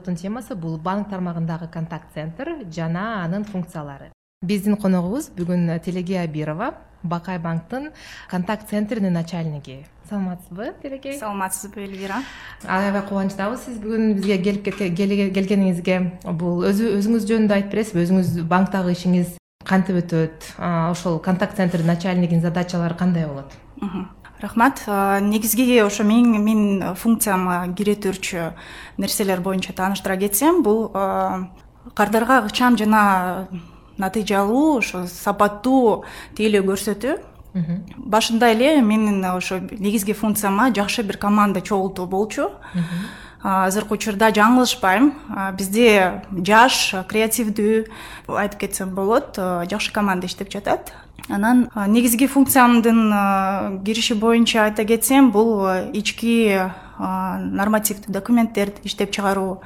эпизоддун темасы бул банк тармагындагы контакт центр жана анын функциялары. Биздин коногубуз бүгүн телеге абирова бакай банктын контакт центринин начальниги. Саламатсызбы тилекей саламатсызбы элвира аябай кубанычтабыз. Сиз бүгүн бизге келип келгениңизге бул өзүңүз жөнүндө айтып бересизби өзүңүз банктагы ишиңиз кантип өтөт? Ошол контакт центрдин начальнигинин задачалары кандай болот рахмат. Негизги ошо менин менин функцияма кире турчу нерселер боюнча тааныштыра кетсем бул кардарга ыкчам жана натыйжалуу ошо сапаттуу тейлөө көрсөтүү. Башында эле менин ошо негизги функцияма жакшы бир команда чогултуу болчу азыркы учурда жаңылышпайм. Бизде жаш креативдүү айтып кетсем болот жакшы команда иштеп жатат. Анан негизги функциямдын кириши боюнча айта кетсем бул ички нормативдүү документтерди иштеп чыгаруу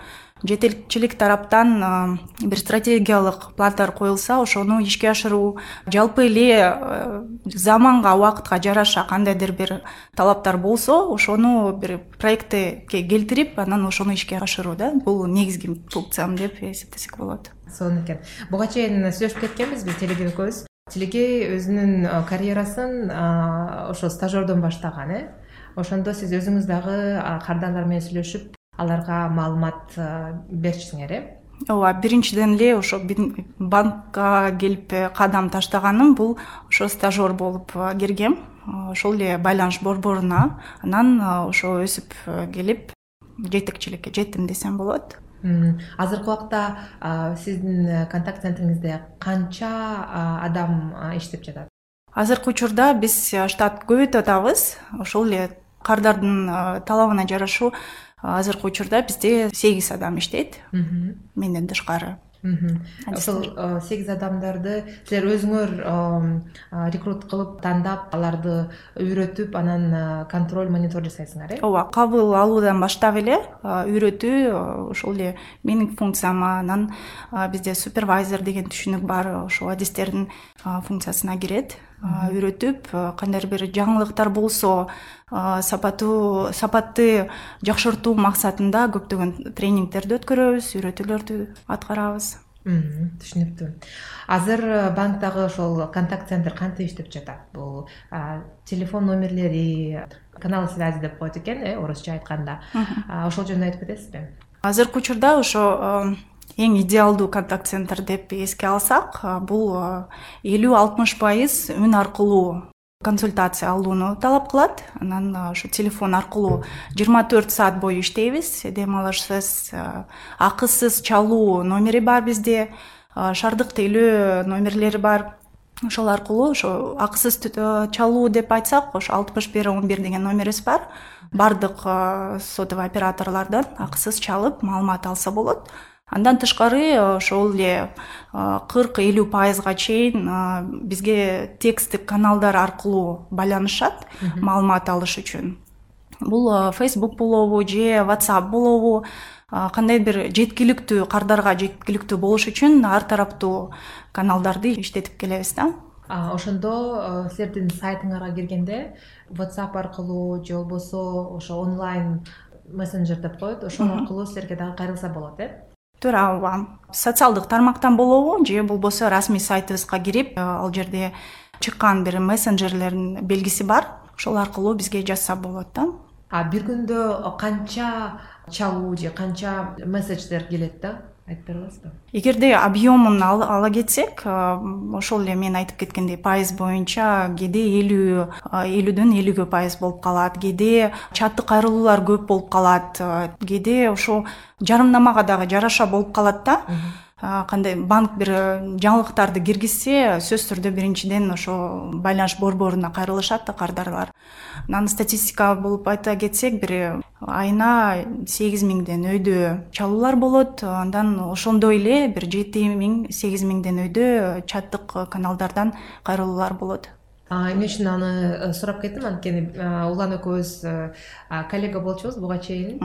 жетекчилик тараптан бир стратегиялык пландар коюлса ошону ишке ашыруу жалпы эле заманга убакытка жараша кандайдыр бир талаптар болсо ошону бир проектке келтирип анан ошону ишке ашыруу да? Бул негизги функциям деп эсептесек болот. Сонун экен. Буга чейин сүйлөшүп кеткенбиз биз тилекей экөөбүз. Тилекей өзүнүн карьерасын ошо стажердон баштаган э? Ошондо сиз өзүңүз дагы кардарлар менен сүйлөшүп аларга маалымат берчүсүңөр э? Ооба биринчиден эле ошо банкка келип э, кадам таштаганым бул ошо стажер болуп киргем ошол эле байланыш борборуна анан ошо өсүп э, келип жетекчиликке жеттим десем болот. Азыркы убакта сиздин э, контакт центриңизде канча адам иштеп жатат? Азыркы учурда биз штат көбөйтүп атабыз ошол эле кардардын талабына жарашуу азыркы учурда бизде сегиз адам иштейт. Менден тышкары. Ошол сегиз адамдарды силер өзүңөр рекрут кылып тандап аларды үйрөтүп анан контроль мониторинг жасайсыңар э? Ооба кабыл алуудан баштап эле үйрөтүү ошол эле менин функцияма анан бизде супервайзер деген түшүнүк бар ошол адистердин функциясына кирет үйрөтүп кандайдыр бир жаңылыктар болсо сапаттуу сапатты жакшыртуу максатында көптөгөн тренингдерди өткөрөбүз үйрөтүүлөрдү аткарабыз. Түшүнүктүү азыр банктагы ошол контакт центр кантип иштеп жатат? Бул телефон номерлери каналы связи деп коет экен э орусча айтканда. Ошол жөнүндө айтып кетесизби? Азыркы учурда ошо эң идеалдуу контакт центр деп эске алсак бул элүү алтымыш пайыз үн аркылуу консультация алууну талап кылат. Анан ошо телефон аркылуу жыйырма төрт саат бою иштейбиз. Дем алышсыз акысыз чалуу номери бар бизде шаардык тейлөө номерлери бар. Ошол аркылуу ошо акысыз чалуу деп айтсак ошо алтымыш бир он бир деген номерибиз бар. Баардык сотовый операторлордон акысыз чалып маалымат алса болот андан тышкары ошол эле кырк элүү пайызга чейин бизге тексттик каналдар аркылуу байланышат маалымат алыш үчүн. Бул facebook болобу же whatsapp болобу кандайдыр бир жеткиликтүү кардарга жеткиликтүү болуш үчүн ар тараптуу каналдарды иштетип келебиз да. Ошондо силердин сайтыңарга киргенде whatsapp аркылуу же болбосо ошо онлайн мессенджер деп коет. Ошол аркылуу силерге дагы кайрылса болот э туура ооба социалдык тармактан болобу же болбосо расмий сайтыбызга кирип ал жерде чыккан бир мессенджерлердин белгиси бар. Ошол аркылуу бизге жазса болот да. А бир күндө канча чалуу же канча месседждер келет да айтып бере аласызбы эгерде объемун ала кетсек ошол эле мен айтып кеткендей пайыз боюнча кээде элүү элүүдөн элүүгө пайыз болуп калат кээде чаттык кайрылуулар көп болуп калат кээде ошо жарымнамага дагы жараша болуп калат да кандай банк бир жаңылыктарды киргизсе сөзсүз түрдө биринчиден ошо байланыш борборуна кайрылышат да кардарлар. Анан статистика болуп айта кетсек бир айына сегиз миңден өйдө чалуулар болот. Андан ошондой эле бир жети миң сегиз миңден өйдө чаттык каналдардан кайрылуулар болот. Эмне үчүн аны э, сурап кеттим анткени улан экөөбүз э, коллега болчубуз буга чейин.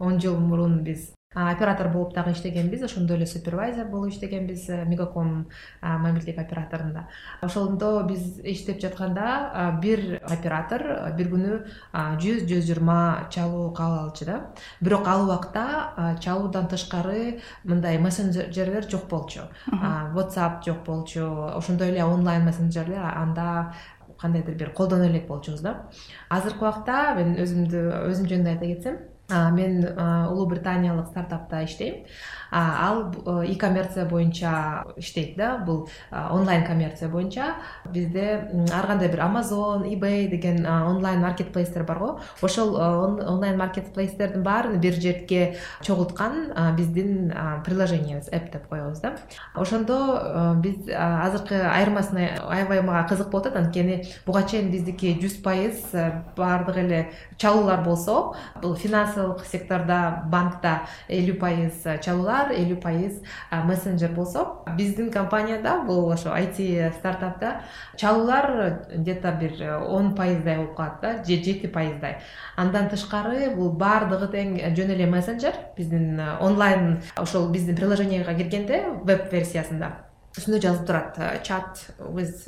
Он жыл мурун биз оператор болуп дагы иштегенбиз ошондо эле супервайзер болуп иштегенбиз мегаком мобилдик операторунда. Ошондо биз иштеп жатканда бир оператор бир күнү жүз жүз жыйырма чалуу кабыл алчу да. Бирок ал убакта чалуудан тышкары мындай мессенджерлер жок болчу. Whatsapp жок болчу ошондой эле онлайн мессенджерлер анда кандайдыр бир колдоно элек болчубуз да. Азыркы убакта мен өзүмдү өзүм жөнүндө айта кетсем мен улуу британиялык стартапта иштейм. Ал и коммерция боюнча иштейт да бул онлайн коммерция боюнча. Бизде ар кандай бир amazon ebay деген онлайн маркет плейстер бар го. Ошол онлайн маркет плейстердин баарын бир жерге чогулткан биздин приложениябыз эп деп коебуз да. Ошондо биз азыркы айырмасына аябай мага кызык болуп атат. Анткени буга чейин биздики жүз пайыз баардык эле чалуулар болсо бул финансылык сектордо банкта элүү пайыз чалуулар элүү пайыз мессенджер болсо биздин компанияда бул ошо айти стартапта чалуулар где то бир он пайыздай болуп калат да же жети пайыздай. Андан тышкары бул баардыгы тең жөн эле мессенджер. Биздин онлайн ошол биздин приложенияга киргенде веб версиясында үстүндө жазылып турат чат with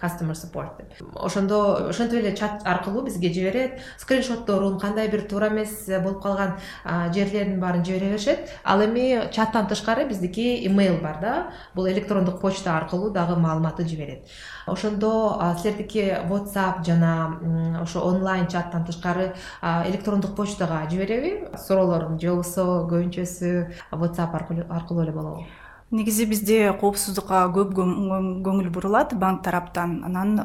customer support деп. Ошондо ошентип эле чат аркылуу бизге жиберет. Скриншотторун кандай бир туура эмес болуп калган жерлерин баарын жибере беришет ал эми чаттан тышкары биздики имейл бар да. Бул электрондук почта аркылуу дагы маалыматты жиберет. Ошондо силердики whatsapp жана ошо онлайн чаттан тышкары электрондук почтага жибереби суроолорун же болбосо көбүнчөсү whatsapp аркылуу эле болобу негизи бизде коопсуздукка көп көңүл бурулат банк тараптан. Анан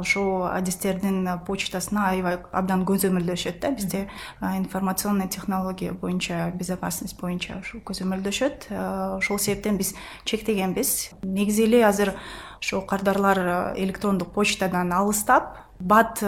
ошол адистердин почтасына аябай абдан көзөмөлдөшөт да бизде информационный технология боюнча безопасность боюнча ушу көзөмөлдөшөт ошол себептен биз чектегенбиз негизи эле азыр ошо кардарлар электрондук почтадан алыстап бат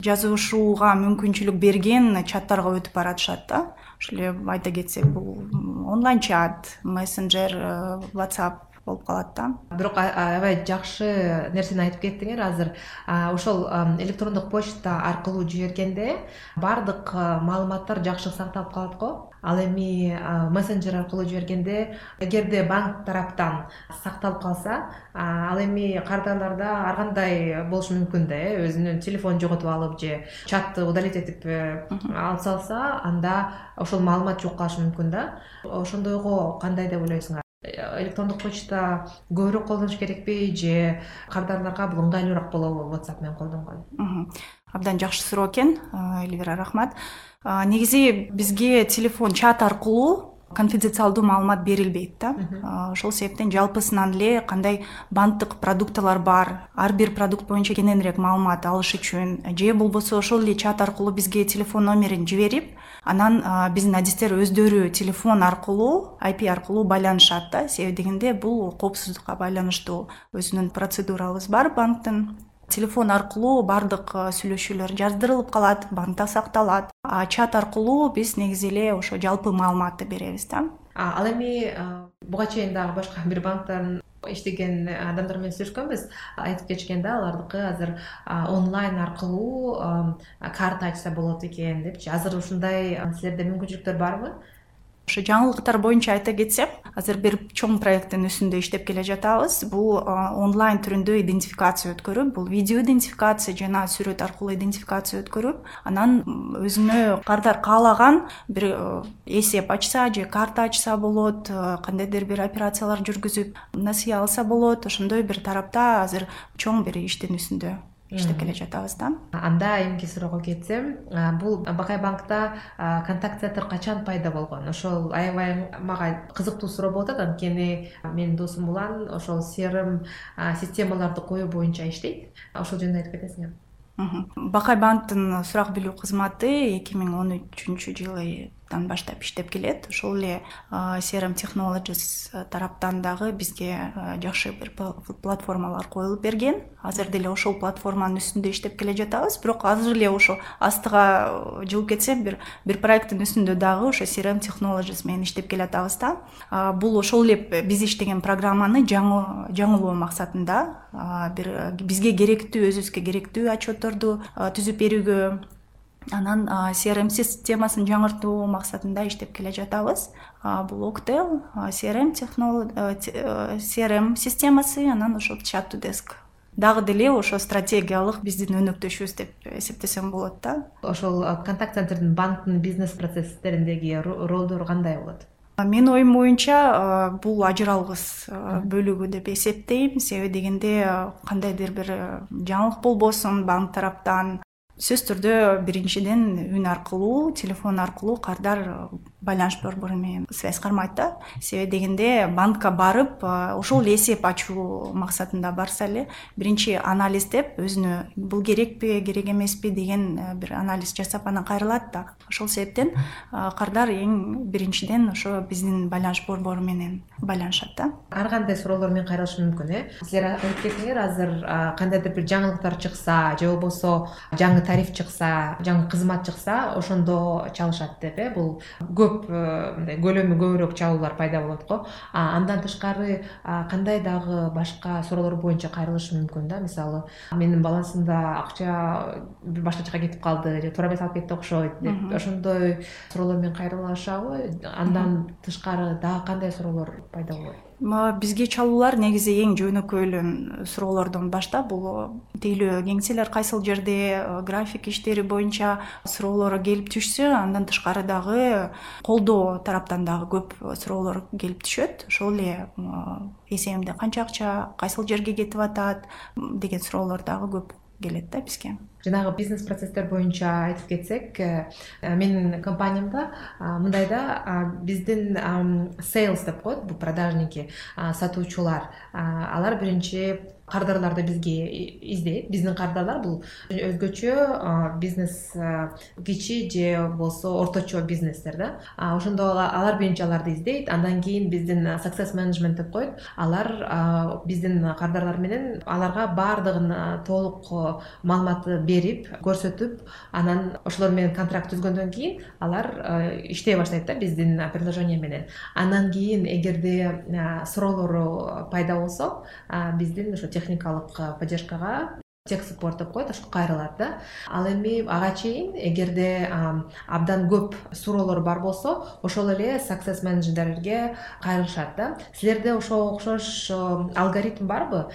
жазышууга мүмкүнчүлүк берген чаттарга өтүп баратышат да. Айта кетсек бул онлайн чат мессенджер э, whatsapp болуп калат да. Бирок аябай жакшы нерсени айтып кеттиңер азыр ошол электрондук почта аркылуу жибергенде баардык маалыматтар жакшы сакталып калат го ал эми мессенджер аркылуу жибергенде эгерде банк тараптан сакталып калса ал эми кардарларда ар кандай болушу мүмкүн да э өзүнүн телефонун жоготуп алып же чатты удалить этип э, алып салса анда ошол маалымат жок калышы мүмкүн да. Ошондойго кандай деп ойлойсуңар? Электрондук почта көбүрөөк колдонуш керекпи же кардарларга бул ыңгайлуураак болобу? Whatsapp менен колдонгон. Абдан жакшы суроо экен элвира рахмат негизи бизге телефон чат аркылуу конфиденциалдуу маалымат берилбейт да. Ошол себептен жалпысынан эле кандай банктык продуктылар бар ар бир продукт боюнча кененирээк маалымат алыш үчүн же болбосо ошол эле чат аркылуу бизге телефон номерин жиберип анан биздин адистер өздөрү телефон аркылуу айпи аркылуу байланышат да. Себеби дегенде бул коопсуздукка байланыштуу. Өзүнүн процедурабыз бар банктын телефон аркылуу баардык сүйлөшүүлөр жаздырылып калат банкта сакталат. А чат аркылуу биз негизи эле ошо жалпы маалыматты беребиз да. Ал эми буга чейин дагы башка бир банктан иштеген адамдар менен сүйлөшкөнбүз. Айтып кетишкен да алардыкы азыр онлайн аркылуу карта ачса болот экен депчи азыр ушундай силерде мүмкүнчүлүктөр барбы ошо жаңылыктар боюнча айта кетсем азыр бир чоң проекттин үстүндө иштеп келе жатабыз. Бул онлайн түрүндө идентификация өткөрүп бул видео идентификация жана сүрөт аркылуу идентификация өткөрүп анан өзүнө кардар каалаган бир эсеп ачса же карта ачса болот кандайдыр бир операциялар жүргүзүп насыя алса болот. Ошондой бир тарапта азыр чоң бир иштин үстүндө иштеп келе жатабыз да. Анда эмки суроого кетсем бул бакай банкта контакт центр качан пайда болгон? Ошол аябай мага кызыктуу суроо болуп атат анткени менин досум улан ошол crm системаларды коюу боюнча иштейт. Ошол жөнүндө айтып кетесиңерби бакай банктын сурак билүү кызматы эки миң он үчүнчү жылы баштап иштеп келет. Ошол эле crm technologies тараптан дагы бизге жакшы бир платформалар коюлуп берген. Азыр деле ошол платформанын үстүндө иштеп келе жатабыз. Бирок азыр эле ошо астыга жылып кетсем бир бир проекттин үстүндө дагы ошо crm technologies менен иштеп келатабыз да. Бул ошол эле биз иштеген программаны жаңылоо максатында бир бизге керектүү өзүбүзгө керектүү отчетторду түзүп берүүгө анан crm системасын жаңыртуу максатында иштеп келе жатабыз. Бул октел crm crm системасы анан ошол chat to desk. Дагы деле ошо стратегиялык биздин өнөктөшүбүз деп эсептесем болот да. Ошол контакт центрдин банктын бизнес процесстериндеги ролдору кандай болот? Менин оюм боюнча бул ажыралгыс бөлүгү деп эсептейм. Себеби дегенде кандайдыр бир жаңылык болбосун банк тараптан сөзсүз түрдө биринчиден үн аркылуу телефон аркылуу кардар байланыш борбору менен связь кармайт да. Себеби дегенде банкка барып ошол эле эсеп ачуу максатында барса эле биринчи анализдеп өзүнө бул керекпи керек эмеспи деген бир анализ жасап анан кайрылат да. Ошол себептен кардар эң биринчиден ошо биздин байланыш борбору менен байланышат да. Ар кандай суроолор менен кайрылышы мүмкүн э? Силер айтып кеттиңер азыр кандайдыр бир жаңылыктар чыкса же болбосо жаңы тариф чыкса жаңы кызмат чыкса ошондо чалышат деп э? Бул көп Э, мындай көлөмү көбүрөөк чалуулар пайда болот го. Андан тышкары кандай дагы башка суроолор боюнча кайрылышы мүмкүн да? Мисалы менин балансымда акча бир башка жака кетип калды же туура эмес алып кетти окшойт деп ошондой суроолор менен кайрылышабы андан тышкары дагы кандай суроолор пайда болот бизге чалуулар негизи эң жөнөкөй эле суроолордон баштап бул тейлөө кеңселер кайсыл жерде э, график иштери боюнча суроолор келип түшсө андан тышкары дагы колдоо тараптан дагы көп суроолор келип түшөт. Ошол эле эсебимде канча акча кайсыл жерге кетип атат деген суроолор дагы көп келет да бизге жанагы бизнес процесстер боюнча айтып кетсек э, менин компаниямда мындай да биздин сейлс деп коет бул продажники сатуучулар алар биринчи кардарларды бизге издейт. Биздин кардарлар бул өзгөчө бизнес кичи же болбосо орточо бизнестер да. Ошондо алар биринчи аларды издейт. Андан кийин биздин success менеджмент деп коет. Алар биздин кардарлар менен аларга баардыгын толук маалыматты берип көрсөтүп анан ошолор менен контракт түзгөндөн кийин алар иштей баштайт да биздин предложение менен. Андан кийин эгерде суроолору пайда болсо биздин ошо техникалык поддержкага тех суппорт деп коет ошого кайрылат да. Ал эми ага чейин эгерде абдан көп суроолор бар болсо ошол эле success менеджерлерге кайрылышат да. Силерде ошого окшош алгоритм барбы?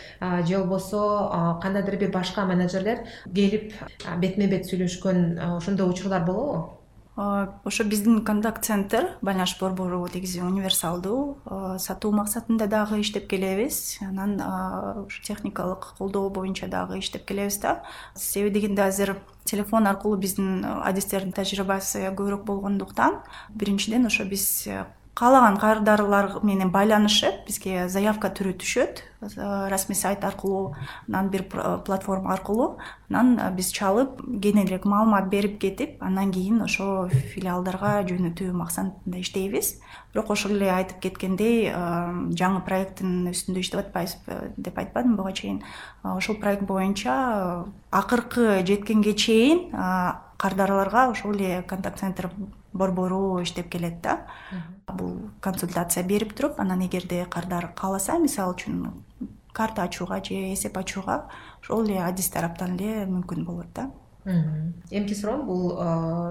Же болбосо кандайдыр бир башка менеджерлер келип бетме бет сүйлөшкөн ошондой учурлар болобу ошо биздин контакт центр байланыш борбору негизи универсалдуу. Сатуу максатында дагы иштеп келебиз. Анан ушу техникалык колдоо боюнча дагы иштеп келебиз да. Себеби дегенде азыр телефон аркылуу биздин адистердин тажрыйбасы көбүрөөк болгондуктан биринчиден ошо биз каалаган кардарлар менен байланышып бизге заявка түрү түшөт расмий сайт аркылуу анан бир платформа аркылуу анан биз чалып кененирээк маалымат берип кетип андан кийин ошо филиалдарга жөнөтүү максатында иштейбиз. Бирок ошол эле айтып кеткендей жаңы проекттин үстүндө иштеп атпайбызбы деп айтпадымбы буга чейин ошол проект боюнча акыркы жеткенге чейин кардарларга ошол эле контакт центр борбору иштеп келет да. Бул консультация берип туруп анан эгерде кардар кааласа мисалы үчүн карта ачууга же эсеп ачууга ошол эле адис тараптан эле мүмкүн болот да. Эмки суроом бул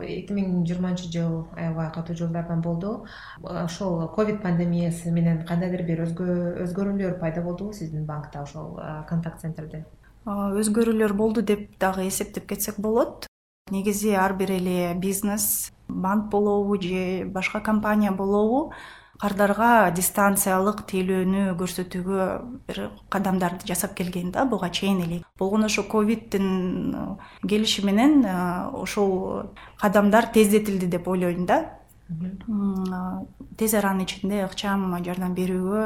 эки миң жыйырманчы жыл аябай катуу жылдардан болду. Ошол ковид пандемиясы менен кандайдыр бир өзгөрүүлөр пайда болдубу сиздин банкта ошол контакт центрде? Өзгөрүүлөр болду деп дагы эсептеп кетсек болот негизи ар бир эле бизнес банк болобу же башка компания болобу кардарга дистанциялык тейлөөнү көрсөтүүгө бир кадамдарды жасап келген да буга чейин эле. Болгону ошо ковидтин э, келиши менен э, ошол кадамдар тездетилди деп ойлойм да. Тез аранын ичинде ыкчам жардам берүүгө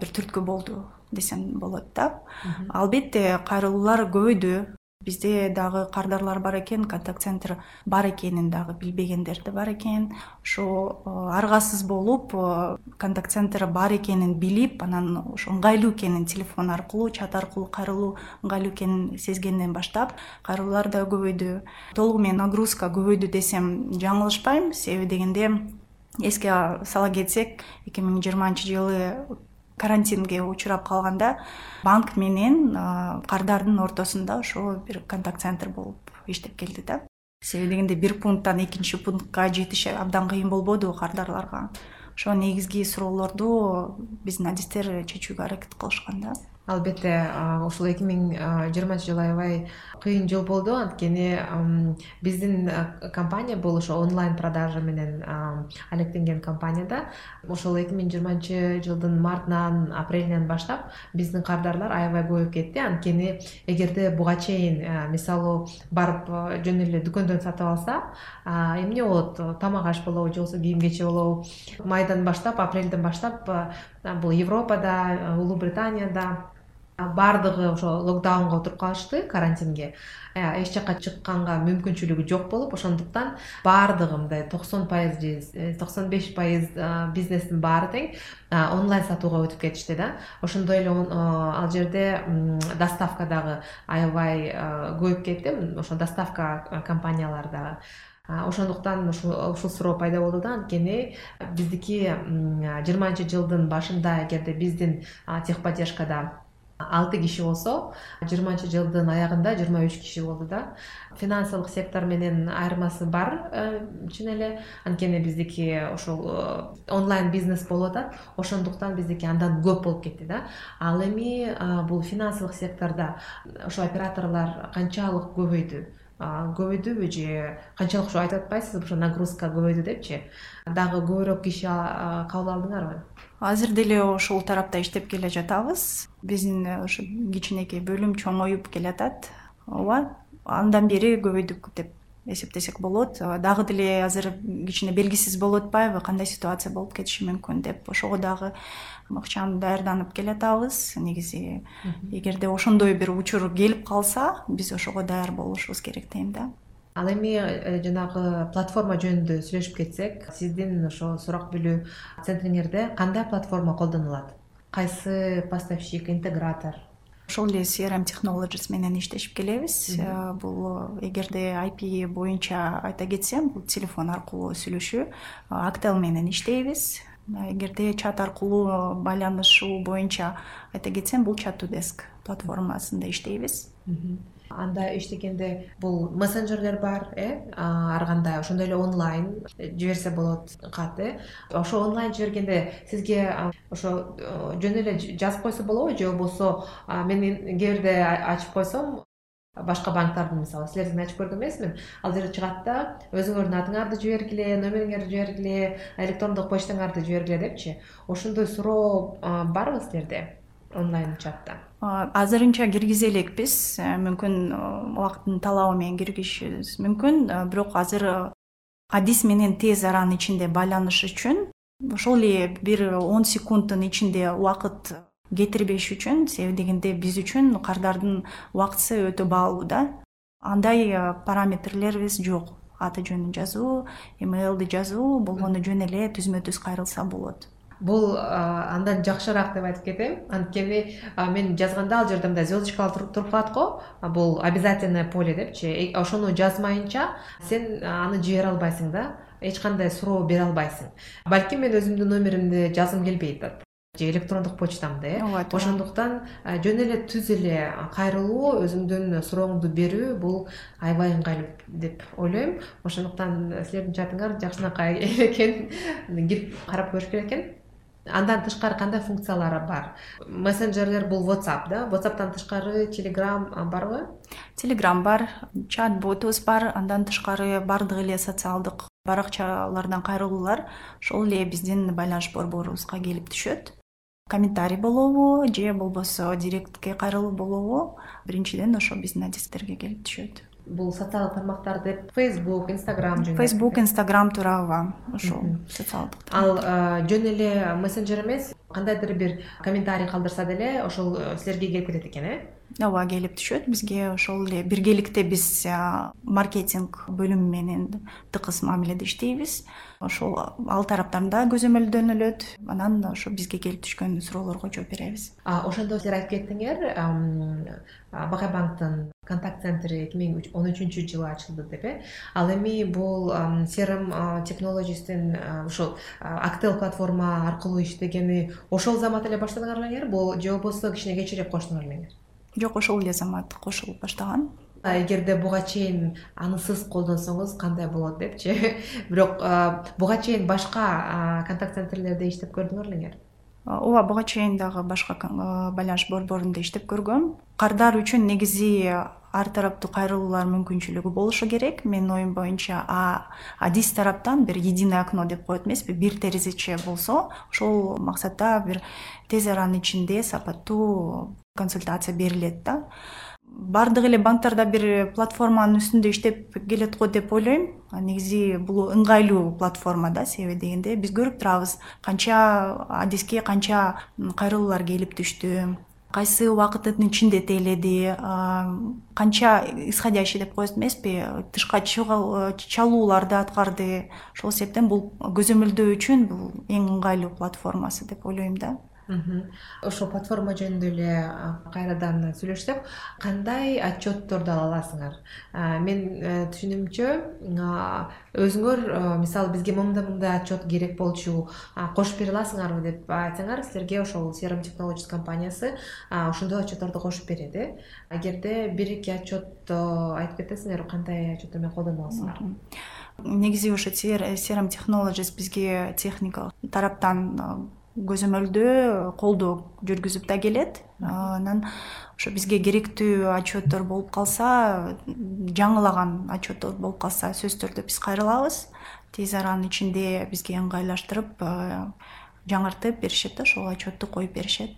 бир түрткү болду десем болот да. Албетте кайрылуулар көбөйдү бизде дагы кардарлар бар экен контакт центр бар экенин дагы билбегендер да бар экен. Ошо э, аргасыз болуп э, контакт центр бар экенин билип анан ошо ыңгайлуу экенин телефон аркылуу чат аркылуу кайрылуу ыңгайлуу экенин сезгенден баштап кайрылуулар да көбөйдү. Толугу менен нагрузка көбөйдү десем жаңылышпайм. Себеби дегенде эске сала кетсек эки миң жыйырманчы жылы карантинге учурап калганда банк менен кардардын ортосунда ошол бир контакт центр болуп иштеп келди да. Себеби дегенде бир пункттан экинчи пунктка жетиш абдан кыйын болбодубу кардарларга ошо негизги суроолорду биздин адистер чечүүгө аракет кылышкан да албетте ушул эки миң жыйырманчы жыл аябай кыйын жыл болду. Анткени биздин компания бул ошо онлайн продажа менен алектенген компания да ошол эки миң жыйырманчы жылдын мартынан апрелинен баштап биздин кардарлар аябай көбөйүп кетти. Анткени эгерде буга чейин мисалы барып жөн эле дүкөндөн сатып алса эмне болот? Тамак аш болобу же болбосо кийим кече болобу. Майдан баштап апрелден баштап бул европада улуу британияда баардыгы ошо локдаунга отуруп калышты карантинге. Э, эч жака чыкканга мүмкүнчүлүгү жок болуп ошондуктан баардыгы мындай токсон пайыз же э, токсон беш пайыз бизнестин баары тең онлайн сатууга өтүп кетишти да. Ошондой эле ал жерде доставка дагы аябай көбөйүп кетти. Ошо доставка компаниялары дагы ошондуктан ушул суроо пайда болду да. Анткени биздики жыйырманчы жылдын башында эгерде биздин техподдержкада алты киши болсо жыйырманчы жылдын аягында жыйырма үч киши болду да. Финансылык сектор менен айырмасы бар э, чын эле. Анткени биздики ошол э, онлайн бизнес болуп атат. Ошондуктан биздики андан көп болуп кетти да. Ал эми бул финансылык сектордо ошо операторлор канчалык көбөйдү көбөйдүбү же канчалык ушу айтып атпайсызбы ошо нагрузка көбөйдү депчи? Дагы көбүрөөк киши кабыл алдыңарбы азыр деле ошол тарапта иштеп келе жатабыз. Биздин ошо кичинекей бөлүм чоңоюп келатат. Ооба андан бери көбөйдүк деп эсептесек болот. Дагы деле азыр кичине белгисиз болуп атпайбы кандай ситуация болуп кетиши мүмкүн деп ошого дагы ыкчам даярданып келатабыз. Негизи эгерде ошондой бир учур келип калса биз ошого даяр болушубуз керек дейм да. Ал эми э, жанагы платформа жөнүндө сүйлөшүп кетсек сиздин ошо сурак билүү центриңерде кандай платформа колдонулат? Кайсы поставщик интегратор ошол эле crm technologies менен иштешип келебиз. Э, бул эгерде айпи боюнча айта кетсем бул телефон аркылуу сүйлөшүү актел менен иштейбиз. Эгерде чат аркылуу байланышуу боюнча айта кетсем бул чат деск платформасында иштейбиз анда иштегенде бул мессенджерлер бар э? Ар кандай ошондой эле онлайн жиберсе болот кат э? Ошо онлайн жибергенде сизге ошо э, жөн эле жазып койсо болобу же болбосо мен кээ бирде ачып койсом башка банктардын мисалы силердикин ачып көргөн эмесмин. Ал жерде чыгат да өзүңөрдүн атыңарды жибергиле номериңерди жибергиле электрондук почтаңарды жибергиле депчи. Ошондой суроо барбы силерде онлайн чатта. Азырынча киргизе элекпиз э, мүмкүн э, убакыттын талабы менен киргизишибиз. Мүмкүн э, бирок азыр адис менен тез аранын ичинде байланыш үчүн ошол эле бир он секунддун ичинде убакыт кетирбеш үчүн себеби дегенде биз үчүн кардардын убактысы өтө баалуу да. Андай параметрлерибиз жок. Аты жөнүн жазуу эмейлди жазуу болгону жөн эле түзмө түз кайрылса болот бул андан жакшыраак деп айтып кетем. Анткени мен жазганда ал жерде мындай звездочкалар туруп калат го. Бул обязательное поле депчи э, ошону жазмайынча сен аны жибере албайсың да эч кандай суроо бере албайсың. Балким мен өзүмдүн номеримди жазгым келбей атат же электрондук почтамды э. Ооба туура. Ошондуктан жөн эле түз эле кайрылуу өзүңдүн сурооңду берүү бул аябай ыңгайлуу деп ойлойм. Ошондуктан силердин чатыңар жакшынакай экен кирип карап көрүш керек экен андан тышкары кандай функциялары бар? Мессенджерлер бул whatsapp да? Whatsappтан тышкары telegram барбы telegram бар чат ботубуз бар андан тышкары баардык эле социалдык баракчалардан кайрылуулар ошол эле биздин байланыш борборубузга келип түшөт. Комментарий болобу же болбосо директке кайрылуу болобу. Биринчиден ошо биздин адистерге келип түшөт. Бул социалдык тармактар деп facebook instagram жөнүндө facebook instagram туура ооба ошол социалдык ал жөн эле мессенджер эмес кандайдыр бир комментарий калтырса деле ошол э, силерге келип кетет экен э ооба келип түшөт. Бизге ошол эле биргеликте биз маркетинг бөлүмү менен тыкыз мамиледе иштейбиз. Ошол ал тараптан да көзөмөлдөнүлөт анан ошо бизге келип түшкөн суроолорго жооп беребиз. Ошондо силер айтып кеттиңер бакай банктын контакт центри эки миң он үчүнчү жылы ачылды деп э. Ал эми бул crm technologiesдин ушул актел платформа аркылуу иштегени ошол замат эле баштадыңар белеңер бул же болбосо кичине кечирээк коштуңар белеңер жок ошол эле замат кошулуп баштаган. Эгерде буга чейин анысыз колдонсоңуз кандай болот депчи? Бирок буга чейин башка контакт центрлерде иштеп көрдүңөр белеңер ооба буга чейин дагы башка байланыш борборунда иштеп көргөм кардар үчүн негизи ар тараптуу кайрылуулар мүмкүнчүлүгү болушу керек. Менин оюм боюнча адис тараптан бир единое окно деп коет эмеспи? Бир терезече болсо ошол максатта бир тез аранын ичинде сапаттуу консультация берилет да. Баардык эле банктарда бир платформанын үстүндө иштеп келет го деп ойлойм. Негизи бул ыңгайлуу платформа да себеби дегенде. Биз көрүп турабыз канча адиске канча кайрылуулар келип түштү кайсы убакыттын ичинде тейледи канча исходящий деп коет эмеспи? Тышка чалууларды аткарды. Ошол себептен бул көзөмөлдөө үчүн бул эң ыңгайлуу платформасы деп ойлойм да ошол платформа жөнүндө эле кайрадан сүйлөшсөк кандай отчетторду ала аласыңар? Мен э, түшүнүмчө өзүңөр мисалы бизге мындай мындай отчет керек болчу кошуп бере аласыңарбы деп айтсаңар силерге ошол crm technologies компаниясы ошондой отчетторду кошуп берет э. Эгерде бир эки отчет айтып кетесиңерби кандай отчеттор менен колдоно аласыңар негизи ошо crm technologies бизге техникалык тараптан көзөмөлдөө колдоо жүргүзүп да келет. Анан ошо бизге керектүү отчеттор болуп калса жаңылаган отчеттор болуп калса сөзсүз түрдө биз кайрылабыз. Тез аранын ичинде бизге ыңгайлаштырып жаңыртып беришет да ошол отчетту коюп беришет.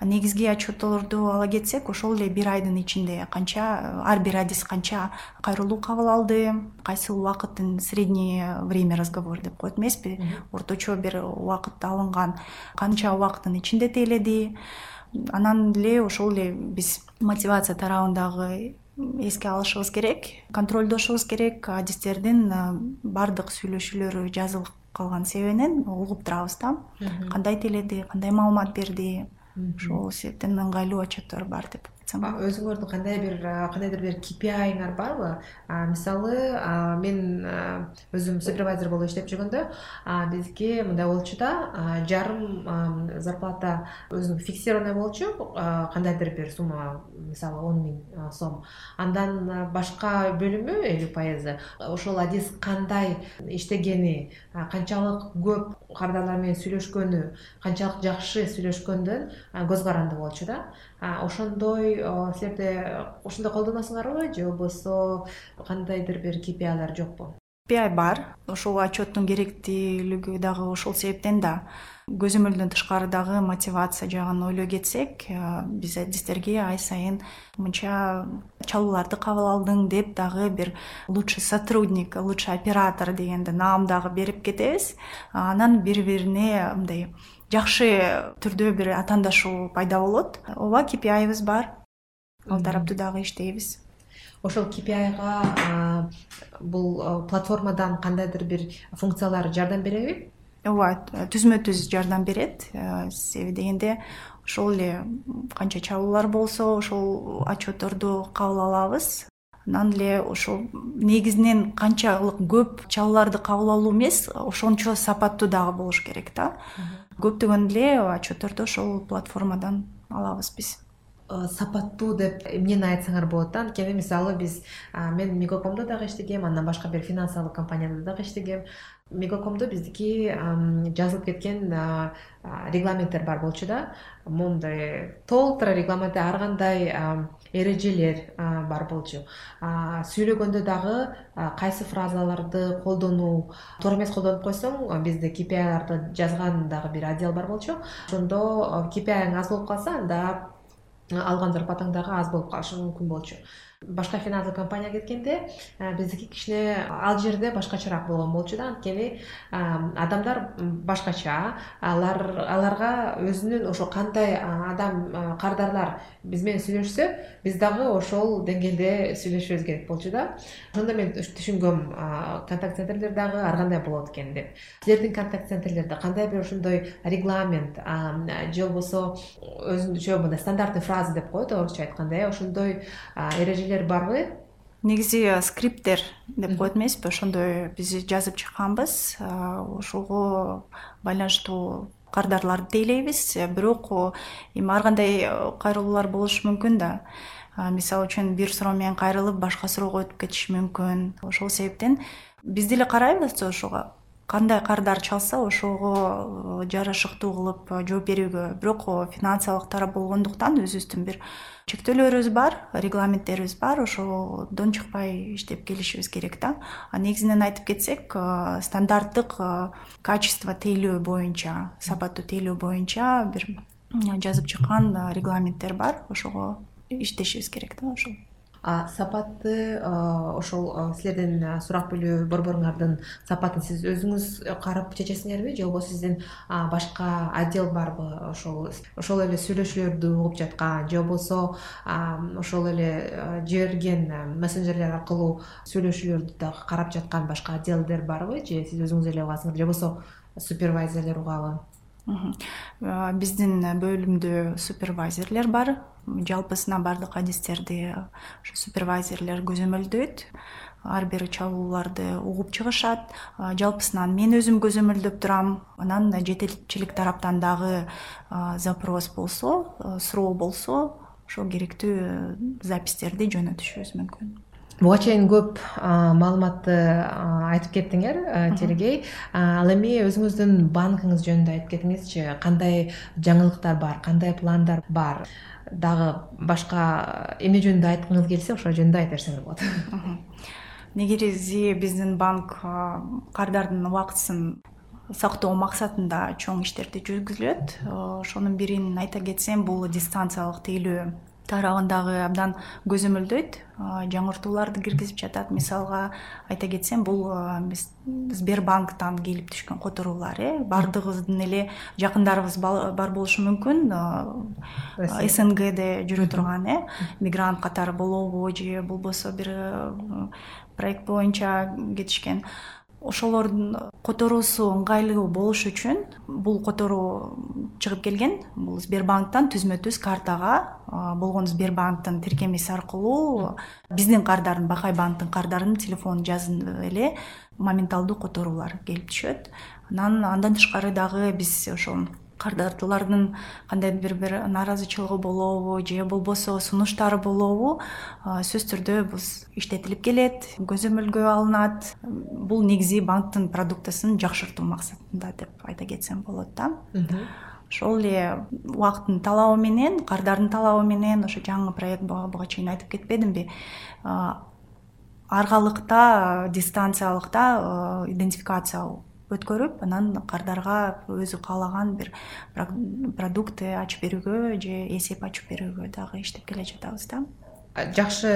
Негизги отчетторду ала кетсек ошол эле бир айдын ичинде канча ар бир адис канча кайрылуу кабыл алды кайсы убакыттын средний время разговора деп коет эмеспи? Орточо бир убакыт алынган канча убакыттын ичинде тейледи. Анан эле ошол эле биз мотивация тарабын дагы эске алышыбыз керек контролдошубуз керек. Адистердин баардык сүйлөшүүлөрү жазылып калган себебинен угуп турабыз да. Кандай тейледи кандай маалымат берди ошол себептен ыңгайлуу отчеттор бар деп өзүңөрдүн кандай бир кандайдыр бир kpiңар барбы? Мисалы мен өзүм супервайзер болуп иштеп жүргөндө бизге мындай болчу да жарым зарплата өзү фиксированный болчу кандайдыр бир сумма мисалы он миң сом. Андан башка бөлүмү элүү пайызы. Ошол адис кандай иштегени канчалык көп кардарлар менен сүйлөшкөнү канчалык жакшы сүйлөшкөндөн көз каранды болчу да ошондой силерде ошондой колдоносуңарбы же болбосо кандайдыр бир kpiлар жокпу? Kpi бар. Ошол отчеттун керектүүлүгү дагы ошол себептен да көзөмөлдөн тышкары дагы мотивация жагын ойлой кетсек биз адистерге ай сайын мынча чалууларды кабыл алдың деп дагы бир лучший сотрудник лучший оператор дегенди наам дагы берип кетебиз. Анан бири бирине мындай жакшы түрдө бир атаандашуу пайда болот. Ооба kpiибиз бар? Ал тараптуу дагы иштейбиз. Ошол kpiга бул платформадан кандайдыр бир функциялар жардам береби? Ооба түзмө түз жардам берет. Себеби дегенде ошол эле канча чалуулар болсо ошол отчетторду кабыл алабыз. Анан эле ошол негизинен канчалык көп чалууларды кабыл алуу эмес ошончо сапаттуу дагы болуш керек да көптөгөн эле отчетторду ошол платформадан алабыз биз. Э, сапаттуу деп эмнени айтсаңар болот да? Анткени мисалы биз мен мегакомдо дагы иштегем андан башка бир финансылык компанияда дагы иштегем. Мегакомдо биздики жазылып кеткен регламенттер бар болчу да? Моундай толтура регламентте ар кандай эрежелер бар болчу. Сүйлөгөндө дагы кайсы фразаларды колдонуу туура эмес колдонуп койсоң бизде kpiларды жазган дагы бир отдел бар болчу. Ошондо kpiң аз болуп калса анда алган зарплатаң дагы аз болуп калышы мүмкүн болчу башка финансылык компанияга кеткенде биздики кичине ал жерде башкачараак болгон болчу да. Анткени адамдар башкача алар аларга өзүнүн ошо кандай адам кардарлар биз менен сүйлөшсө биз дагы ошол деңгээлде сүйлөшүбүз керек болчу да. Ошондо мен түшүнгөм контакт центрлер дагы ар кандай болот экен деп. Силердин контакт центрлерде кандай бир ошондой регламент же болбосо өзүнчө мындай стандартный фраза деп коет орусча айтканда э ошондой эрежелер барбы негизи скриптер деп коет эмеспи. Ошондой биз жазып чыкканбыз. Ошого байланыштуу кардарларды тейлейбиз. Бирок эми ар кандай кайрылуулар болушу мүмкүн да. Мисалы үчүн бир суроо менен кайрылып башка суроого өтүп кетиши мүмкүн. Ошол себептен биз деле карайбыз ошого кандай кардар чалса ошого жарашыктуу кылып жооп берүүгө. Бирок финансылык тарап болгондуктан өзүбүздүн бир чектөөлөрүбүз бар регламенттерибиз бар. Ошодон чыкпай иштеп келишибиз керек да. А негизинен айтып кетсек стандарттык качество тейлөө боюнча сапаттуу тейлөө боюнча бир жазып чыккан регламенттер бар. Ошого иштешибиз керек да ошол сапатты ошол силерден сурак белүү борборуңардын сапатын сиз өзүңүз карап чечесиңерби? Же болбосо сиздин башка отдел барбы ошол ошол эле сүйлөшүүлөрдү угуп жаткан? Же болбосо ошол эле жиберген мессенджерлер аркылуу сүйлөшүүлөрдү дагы карап жаткан башка отделдер барбы? Же сиз өзүңүз эле угасыңыз? Же болбосо супервайзерлер угабы биздин бөлүмдө супервайзерлер бар. Жалпысына баардык адистерди ушу супервайзерлер көзөмөлдөйт. Ар бир чалууларды угуп чыгышат. Жалпысынан мен өзүм көзөмөлдөп турам. Анан жетекчилик тараптан дагы запрос болсо суроо болсо ошол керектүү записьтерди жөнөтүшүбүз мүмкүн буга чейин көп маалыматты айтып кеттиңер телегей ал эми өзүңүздүн банкыңыз жөнүндө айтып кетиңизчи кандай жаңылыктар бар кандай пландар бар? Дагы башка эмне жөнүндө айткыңыз келсе ошол жөнүндө айта берсеңиз болот. Негизи биздин банк кардардын убактысын сактоо максатында чоң иштерди жүргүзүлөт ошонун бирин айта кетсем бул дистанциялык тейлөө тарабын дагы абдан көзөмөлдөйт жаңыртууларды киргизип жатат. Мисалга айта кетсем бул сбербанктан келип түшкөн которуулар э баардыгыбыздын эле жакындарыбыз бар болушу мүмкүн. Снгде жүрө турган э мигрант катары болобу же болбосо бир проект боюнча кетишкен ошолордун которуусу ыңгайлуу болуш үчүн бул которуу чыгып келген. Бул сбербанктан түзмө түз картага болгон сбербанктын тиркемеси аркылуу биздин кардардын бакай банктын кардарынын телефонун жазып эле моменталдуу которуулар келип түшөт. Анан андан тышкары дагы биз ошол кардардуулардын кандайдыр бир нааразычылыгы болобу же болбосо сунуштары болобу сөзсүз түрдө бул иштетилип келет көзөмөлгө алынат бул негизи банктын продуктысын жакшыртуу максатында деп айта кетсем болот да. Ошол эле убакыттын талабы менен кардардын талабы менен ошо жаңы проект буга чейин айтып кетпедимби аргалыкта дистанциялыкта идентификация өткөрүп анан кардарга өзү каалаган бир продукты ачып берүүгө же эсеп ачып берүүгө дагы иштеп келе жатабыз да. Жакшы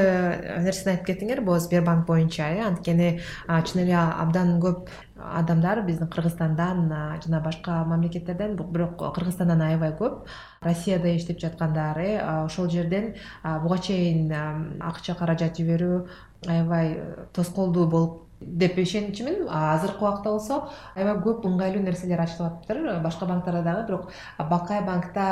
нерсени айтып кеттиңер бул сбербанк боюнча э анткени чын эле абдан көп адамдар биздин кыргызстандан жана башка мамлекеттерден бирок кыргызстандан аябай көп россияда иштеп жаткандар э ошол жерден буга чейин акча каражат жиберүү аябай тоскоолдуу болуп деп ишенчүмүн азыркы убакта болсо аябай көп ыңгайлуу нерселер ачылып атыптыр башка банктарда дагы бирок бакай банкта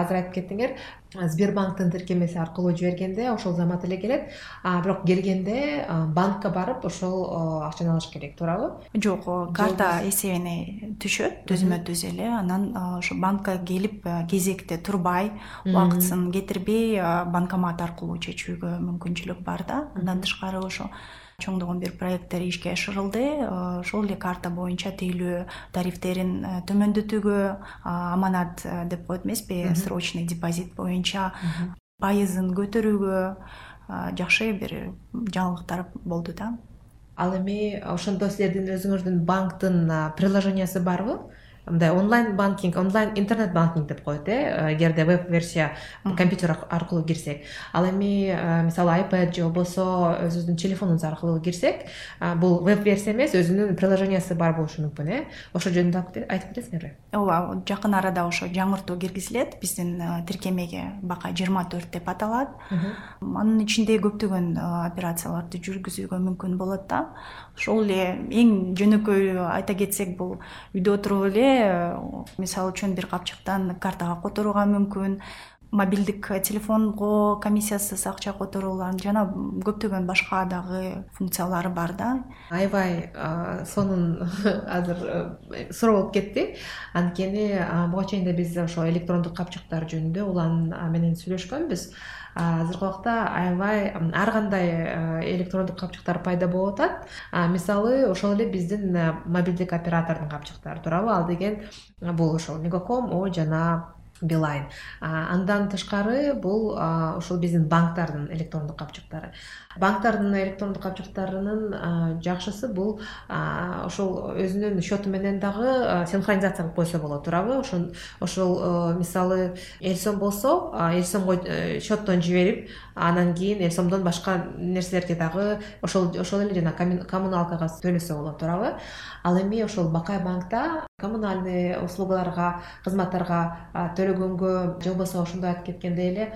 азыр айтып кеттиңер сбербанктын тиркемеси аркылуу жибергенде ошол замат эле келет. Бирок келгенде банкка барып ошол акчаны алыш керек туурабы жок карта эсебине түшөт түзмө түз эле анан ошо банкка келип кезекте турбай убактысын кетирбей банкомат аркылуу чечүүгө мүмкүнчүлүк бар да. Андан тышкары ошо чоңдогон бир проекттер ишке ашырылды. Ошол эле карта боюнча тейлөө тарифтерин э, төмөндөтүүгө аманат э, деп коет эмеспи? Срочный депозит боюнча пайызын көтөрүүгө жакшы бир жаңылыктар болду да. Ал эми ошондо силердин өзүңөрдүн банктын приложениясы барбы мындай онлайн банкинг онлайн интернет банкинг деп коет э эгерде веб версия компьютер аркылуу кирсек. Ал эми э, мисалы айpad же болбосо өзүбүздүн телефонубуз аркылуу кирсек бул веб версия эмес өзүнүн приложениясы бар болушу мүмкүн э. Ошол жөнүндө айтып кетесиңерби ооба жакын арада ошо жаңыртуу киргизилет. Биздин э, тиркемеге бакай жыйырма төрт деп аталат. Анын ичинде көптөгөн э, операцияларды жүргүзүүгө мүмкүн болот да. Ошол эле эң жөнөкөйү айта кетсек бул үйдө отуруп эле мисалы үчүн бир капчыктан картага которууга мүмкүн мобилдик телефонго комиссиясыз акча которууларын жана көптөгөн башка дагы функциялары бар да. Аябай сонун азыр э, суроо болуп кетти. Анткени буга чейин да биз ошо электрондук капчыктар жөнүндө улан менен сүйлөшкөнбүз. Азыркы убакта аябай ар кандай э, электрондук капчыктар пайда болуп атат. Мисалы ошол эле биздин э, мобилдик оператордун капчыктары туурабы. Ал деген бул ошол мегаком о жана билайн. Андан тышкары бул ушул биздин банктардын электрондук капчыктары банктардын электрондук капчыктарынын жакшысы бул ошол өзүнүн счету менен дагы синхронизация кылып койсо болот туурабы. Ошол мисалы эл сом болсо эл сомго э, счеттон жиберип анан кийин эл сомдон башка нерселерге дагы ошол ошол эле жана коммуналкага төлөсө болот туурабы. Ал эми ошол бакай банкта коммунальный услугаларга кызматтарга төлөгөнгө же болбосо ошондой айтып кеткендей эле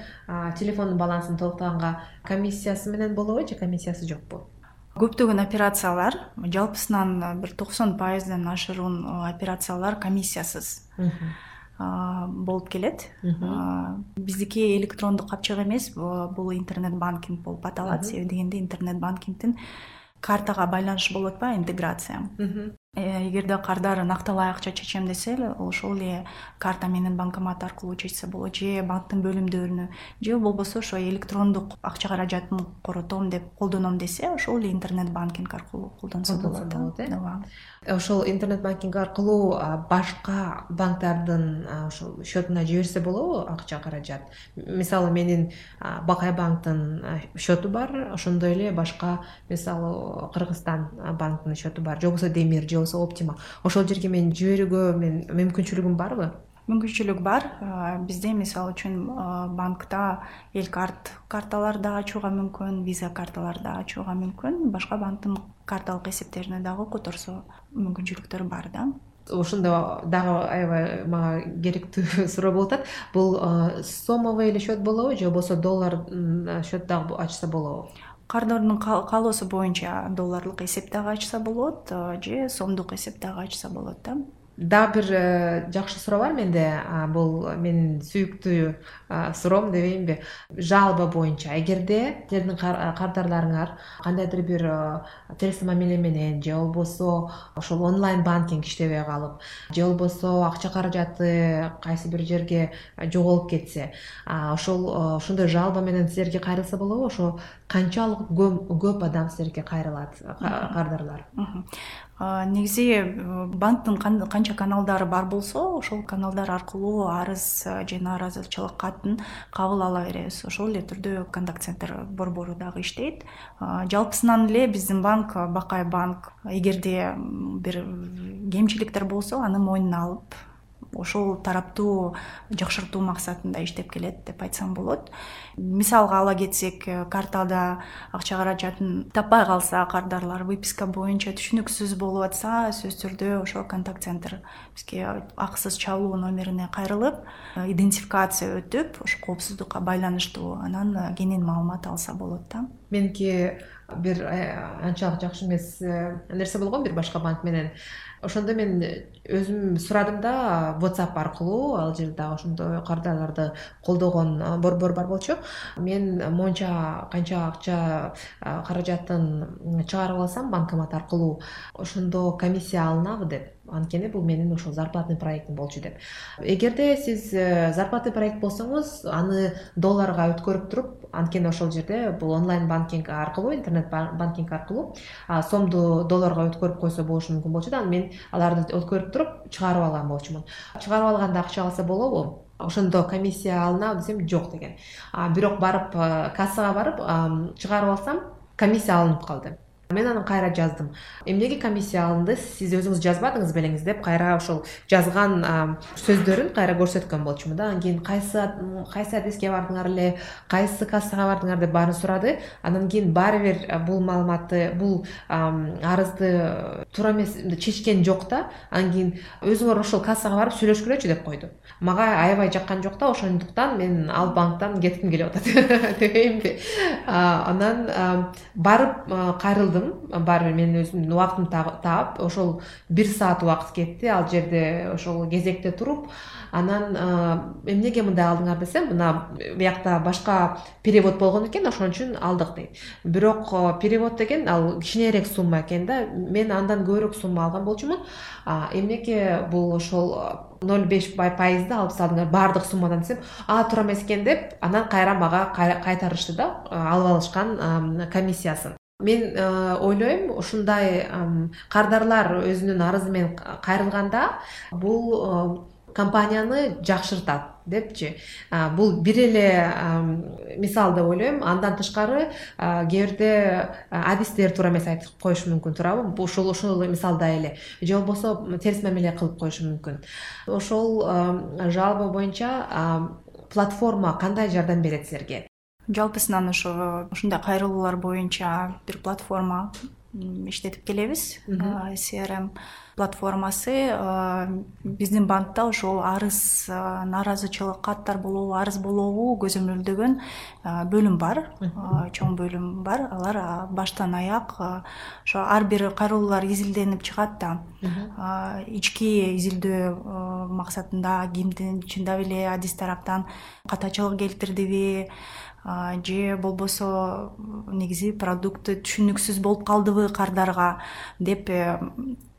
телефондун балансын толуктаганга комиссиясы менен болобу же комиссиясы жокпу? Көптөгөн операциялар жалпысынан бир токсон пайыздан ашырын операциялар комиссиясыз болуп келет. Биздики электрондук капчык эмес бул интернет банкинг болуп аталат. Себеби дегенде интернет банкингдин картага байланыш болуп атпайбы интеграция. Э, эгерде кардар накталай акча чечем десе эле ошол эле карта менен банкомат аркылуу чечсе болот. Же банктын бөлүмдөрүнө же болбосо ошо электрондук акча каражатын коротом деп колдоном десе ошол эле интернет банкинг аркылуу колдонсо болот э? Ооба. Ошол интернет банкинг аркылуу башка банктардын ошол счетуна жиберсе болобу акча каражат. Мисалы менин бакай банктын счету бар ошондой эле башка мисалы кыргызстан банктын счету бар. Же болбосо демир же болбосо оптима ошол жерге мен жиберүүгө мен мүмкүнчүлүгүм барбы? Мүмкүнчүлүк бар. Бизде мисалы үчүн банкта эл карт карталар да ачууга мүмкүн виза карталар да ачууга мүмкүн. Башка банктын карталык эсептерине дагы которсо мүмкүнчүлүктөр бар да. Ошондо дагы аябай мага керектүү суроо болуп атат. Бул сомовый эле счет болобу же болбосо доллар счет дагы ачса болобу кардордун каалоосу боюнча долларлык эсеп дагы ачса болот же сомдук эсеп дагы ачса болот да дагы бир э, жакшы суроо бар менде. Бул менин сүйүктүү суроом дебейинби жалоба боюнча эгерде силердин кардарларыңар кандайдыр бир терс мамиле менен же болбосо ошол онлайн банкинг иштебей калып же болбосо акча каражаты кайсы бир жерге жоголуп кетсе ошол ошондой жалоба менен силерге кайрылса болобу ошо канчалык көп адам силерге кайрылат кардарлар негизи э, банктын канча каналдары бар болсо ошол каналдар аркылуу арыз э, же нааразычылык катын кабыл ала беребиз. Ошол эле түрдө контакт центр борбору дагы иштейт. Жалпысынан эле биздин банк бакай банк эгерде бир кемчиликтер болсо аны мойнуна алып ошол тараптуу жакшыртуу максатында иштеп келет деп айтсам болот. Мисалга ала кетсек э, картада акча каражатын таппай калса кардарлар выписка боюнча түшүнүксүз болуп атса сөзсүз түрдө ошо контакт центр бизге акысыз чалуу номерине кайрылып э, идентификация өтүп ошо коопсуздукка байланыштуу анан э, кенен маалымат алса болот да. Меники бир анчалык жакшы эмес нерсе болгон бир башка банк менен ошондо мен өзүм сурадым да whatsapp аркылуу. Ал жерде дагы ошондой кардарларды колдогон борбор бар болчу. Мен монча канча акча каражатын чыгарып алсам банкомат аркылуу ошондо комиссия алынабы деп. Анткени бул менин ошол зарплатный проектим болчу деп. Эгерде сиз э, зарплатный проект болсоңуз аны долларга өткөрүп туруп анткени ошол жерде бул онлайн банкинг аркылуу интернет банкинг аркылуу сомду долларга өткөрүп койсо болушу мүмкүн болчу да мен аларды өткөрүп туруп чыгарып алган болчумун. Чыгарып алганда акча алса болобу ошондо комиссия алынабы десем жок деген. Бирок барып кассага барып чыгарып алсам комиссия алынып калды мен анан кайра жаздым. Эмнеге комиссия алынды? Сиз өзүңүз жазбадыңыз белеңиз деп кайра ошол жазган сөздөрүн кайра көрсөткөн болчумун да. Анан кийин кайсы кайсы адреске бардыңар эле кайсы кассага бардыңар деп баарын сурады. Анан кийин баары бир бул маалыматты бул арызды туура эмес чечкен жок да. Анан кийин өзүңөр ошол кассага барып сүйлөшкүлөчү деп койду. Мага аябай жаккан жок да ошондуктан мен ал банктан кетким келип атат. Дебейинби анан барып кайрылдым бардым баары бир менин өзүмдүн убактымды таап ошол бир саат убакыт кетти. Ал жерде ошол кезекте туруп анан эмнеге мындай алдыңар десем мына биякта башка перевод болгон экен ошон үчүн алдык дейт. Бирок перевод деген ал кичинерээк сумма экен да. Мен андан көбүрөөк сумма алган болчумун эмнеге бул ошол ноль беш пайызды алып салдыңар баардык суммадан десем а туура эмес экен деп анан кайра мага кайтарышты да алып алышкан комиссиясын мен ойлойм ушундай кардарлар өзүнүн арызы менен кайрылганда бул компанияны жакшыртат депчи. Бул бир эле мисал деп ойлойм. Андан тышкары кээ бирде адистер туура эмес айтып коюшу мүмкүн туурабы. Ушул ушул мисалда эле. Же болбосо терс мамиле кылып коюшу мүмкүн. Ошол жалоба боюнча платформа кандай жардам берет силерге жалпысынан ошо ушундай кайрылуулар боюнча бир платформа иштетип келебиз crm платформасы биздин банкта ошол арыз нааразычылык каттар болобу арыз болобу көзөмөлдөгөн бөлүм бар. Чоң бөлүм бар. Алар баштан аяк ошо ар бир кайрылуулар изилденип чыгат да. Ички изилдөө максатында кимдин чындап эле адис тараптан катачылык келтирдиби же болбосо негизи продукты түшүнүксүз болуп калдыбы кардарга деп э,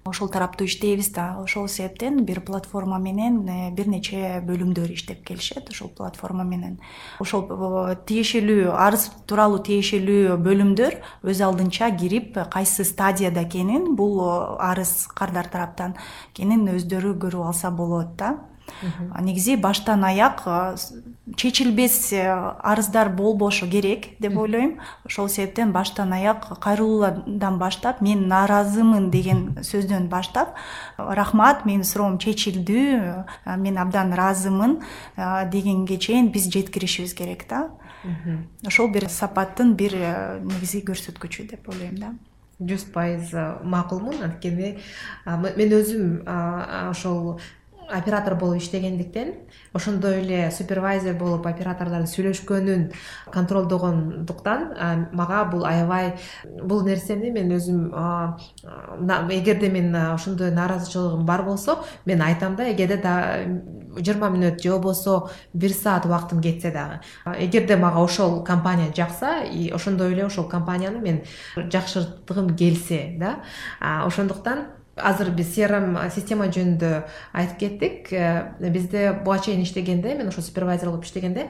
ошол тараптуу иштейбиз да. Ошол себептен бир платформа менен э, бир нече бөлүмдөр иштеп келишет ошол платформа менен. Ошол э, тиешелүү арыз тууралуу тиешелүү бөлүмдөр өз алдынча кирип кайсы стадияда экенин бул арыз кардар тараптан экенин өздөрү көрүп алса болот да негизи баштан аяк чечилбес э, арыздар болбошу керек деп ойлойм. Ошол себептен баштан аяк кайрылуулардан баштап мен нааразымын деген сөздөн баштап рахмат менин суроом чечилди мен абдан ыраазымын дегенге чейин биз жеткиришибиз керек да ошол бир сапаттын бир э, негизги көрсөткүчү деп ойлойм да. Жүз пайыз макулмун анткени мен өзүм ошол оператор болуп иштегендиктен ошондой эле супервайзер болуп операторлордун сүйлөшкөнүн контролдогондуктан мага бул аябай бул нерсени мен өзүм эгерде мен ошондой нааразычылыгым бар болсо мен айтам да эгерде жыйырма мүнөт же болбосо бир саат убактым кетсе дагы. Эгерде мага ошол компания жакса и ошондой эле ошол компанияны мен жакшырткым келсе да ошондуктан азыр биз crm система жөнүндө айтып кеттик. Э, бизде буга чейин иштегенде мен ошо супервайзер болуп иштегенде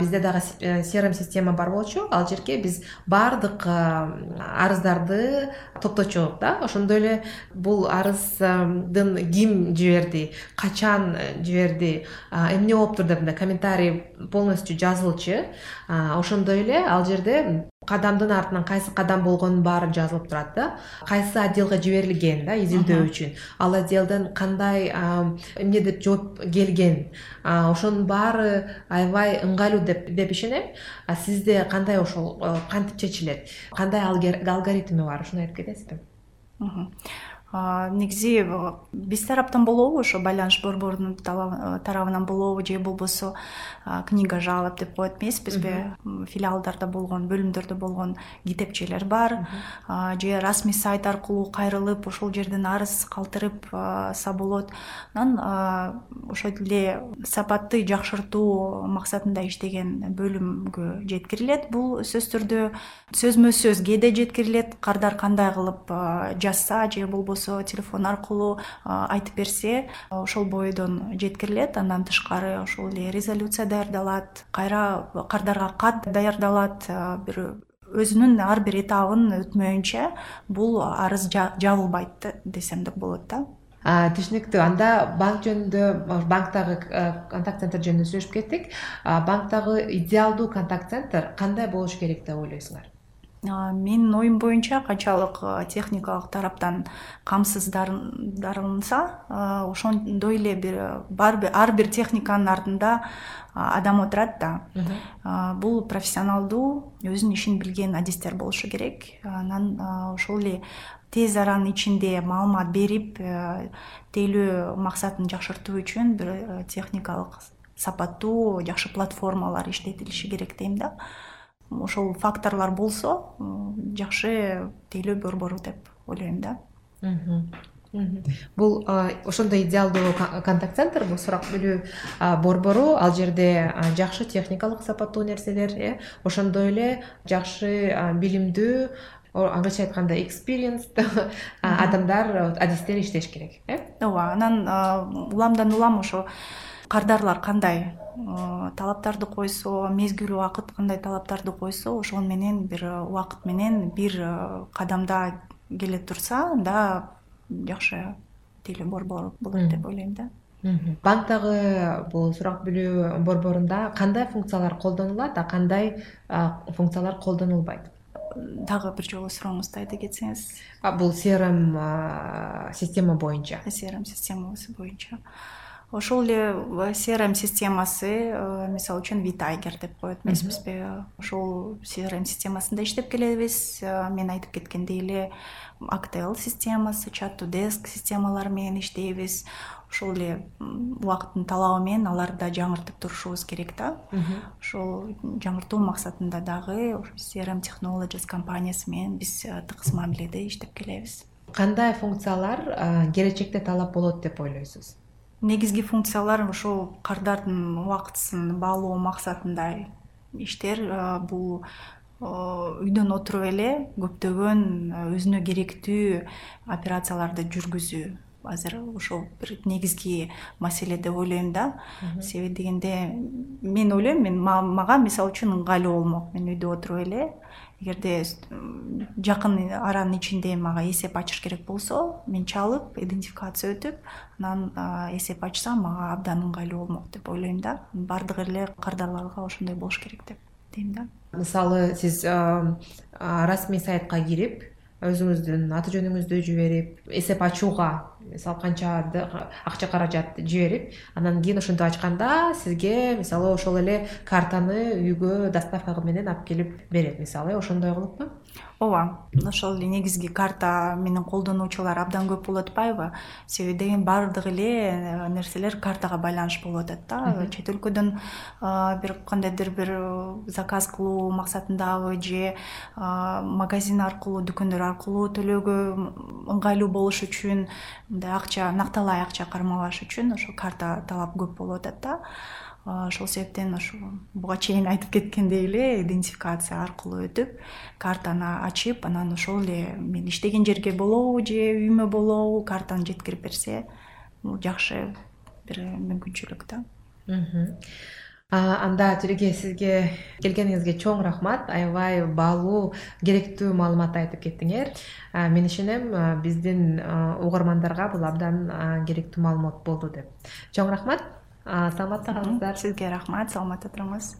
бизде дагы crm система бар болчу. Ал жерге биз баардык арыздарды топточу да. Ошондой эле бул арыздын ким жиберди качан жиберди эмне болуптур деп мындай комментарий полностью жазылчу. Ошондой эле ал жерде кадамдын артынан кайсы кадам болгонун баары жазылып турат да. Кайсы отделга жиберилген да изилдөө үчүн. Ал отделден кандай эмне деп жооп келген ошонун баары аябай ыңгайлуу деп ишенем. Сизде кандай ошол кантип чечилет? Кандай алгоритми бар? Ушуну айтып кетесизби негизи биз тараптан болобу ошо байланыш борборунун тарабынан болобу же болбосо книга жалоб деп коет эмеспизби филиалдарда болгон бөлүмдөрдө болгон китепчелер бар. Же расмий сайт аркылуу кайрылып ошол жерден арыз калтырыпса болот. Анан ошол эле сапатты жакшыртуу максатында иштеген бөлүмгө жеткирилет. Бул сөзсүз түрдө сөзмө сөз кээде жеткирилет. Кардар кандай кылып жазса же болбосо телефон аркылуу айтып берсе ошол бойдон жеткирилет. Андан тышкары ошол эле резолюция даярдалат кайра кардарга кат даярдалат бир өзүнүн ар бир этабын өтмөйүнчө бул арыз жабылбайт десем да болот да. Түшүнүктүү анда банк жөнүндө банктагы контакт центр жөнүндө сүйлөшүп кеттик. Банктагы идеалдуу контакт центр кандай болуш керек деп ойлойсуңар менин оюм боюнча канчалык техникалык тараптан камсыздарылынса ошондой эле бир ар бир техниканын артында адам отурат да. Бул профессионалдуу өзүнүн ишин билген адистер болушу керек. Анан ошол эле тез аранын ичинде маалымат берип тейлөө максатын жакшыртуу үчүн бир техникалык сапаттуу жакшы платформалар иштетилиши керек дейм да ошол факторлор болсо жакшы тейлөө борбору деп ойлойм да. Бул ошондой идеалдуу контакт центр бул сурак берүү борбору. Ал жерде жакшы техникалык сапаттуу нерселер э ошондой эле жакшы билимдүү англисче айтканда экспириенс адамдар адистер иштеш керек э? Ооба анан уламдан улам ошо кардарлар кандай талаптарды койсо мезгил убакыт кандай талаптарды койсо ошол менен бир убакыт менен бир кадамда келе турса анда жакшы тейлөө борбор болот деп ойлойм да. Банктагы бул сурак берүү борборунда кандай функциялар колдонулат а кандай функциялар колдонулбайт? Дагы бир жолу сурооңузду айта кетсеңиз. Бул crm система боюнча. Crm системасы боюнча ошол эле crm системасы мисалы үчүн витайгер деп коет эмеспизби ошол crm системасында иштеп келебиз. Мен айтып кеткендей эле актл системасы чат to деск системалары менен иштейбиз. Ошол эле убакыттын талабы менен аларды жаңыртып турушубуз керек да. Ошол жаңыртуу максатында дагы crm technologies компаниясы менен биз тыгыз мамиледе иштеп келебиз. Кандай функциялар келечекте талап болот деп ойлойсуз негизги функциялар ошол кардардын убактысын баалоо максатында иштер бул үйдөн отуруп эле көптөгөн өзүнө керектүү операцияларды жүргүзүү. Азыр ошол бир негизги маселе деп ойлойм да. Себеби дегенде мен ойлойм мен мага мисалы үчүн ыңгайлуу болмок. Мен үйдө отуруп эле эгерде жакын аранын ичинде мага эсеп ачыш керек болсо мен чалып идентификация өтүп анан эсеп ачсам мага абдан ыңгайлуу болмок деп ойлойм да. Баардык эле кардарларга ошондой болуш керек деп дейм да. Мисалы сиз расмий сайтка кирип өзүңүздүн аты жөнүңүздү жиберип эсеп ачууга мисалы канча акча каражат жиберип анан кийин ошентип ачканда сизге мисалы ошол эле картаны үйгө доставка менен алып келип берет. Мисалы э ошондой кылыппы ооба ошол эле негизги карта менен колдонуучулар абдан көп болуп атпайбы себеби деген баардык эле э, нерселер картага байланыш болуп атат да. Чет өлкөдөн бир кандайдыр бир э, заказ кылуу максатындабы же магазин аркылуу дүкөндөр аркылуу төлөөгө ыңгайлуу болуш үчүн мындай акча накталай акча кармабаш үчүн ошо карта талап көп болуп атат да ошол себептен ошо буга чейин айтып кеткендей эле идентификация аркылуу өтүп картаны ачып анан ошол эле мен иштеген жерге болобу же үйүмө болобу картаны жеткирип берсе бул жакшы бир мүмкүнчүлүк да. Анда тилеке сизге келгениңизге чоң рахмат. Аябай баалуу керектүү маалымат айтып кеттиңер. Мен ишенем биздин угармандарга бул абдан керектүү маалымат болду деп. Чоң рахмат саламатта калыңыздар. Сизге рахмат саламатта туруңуз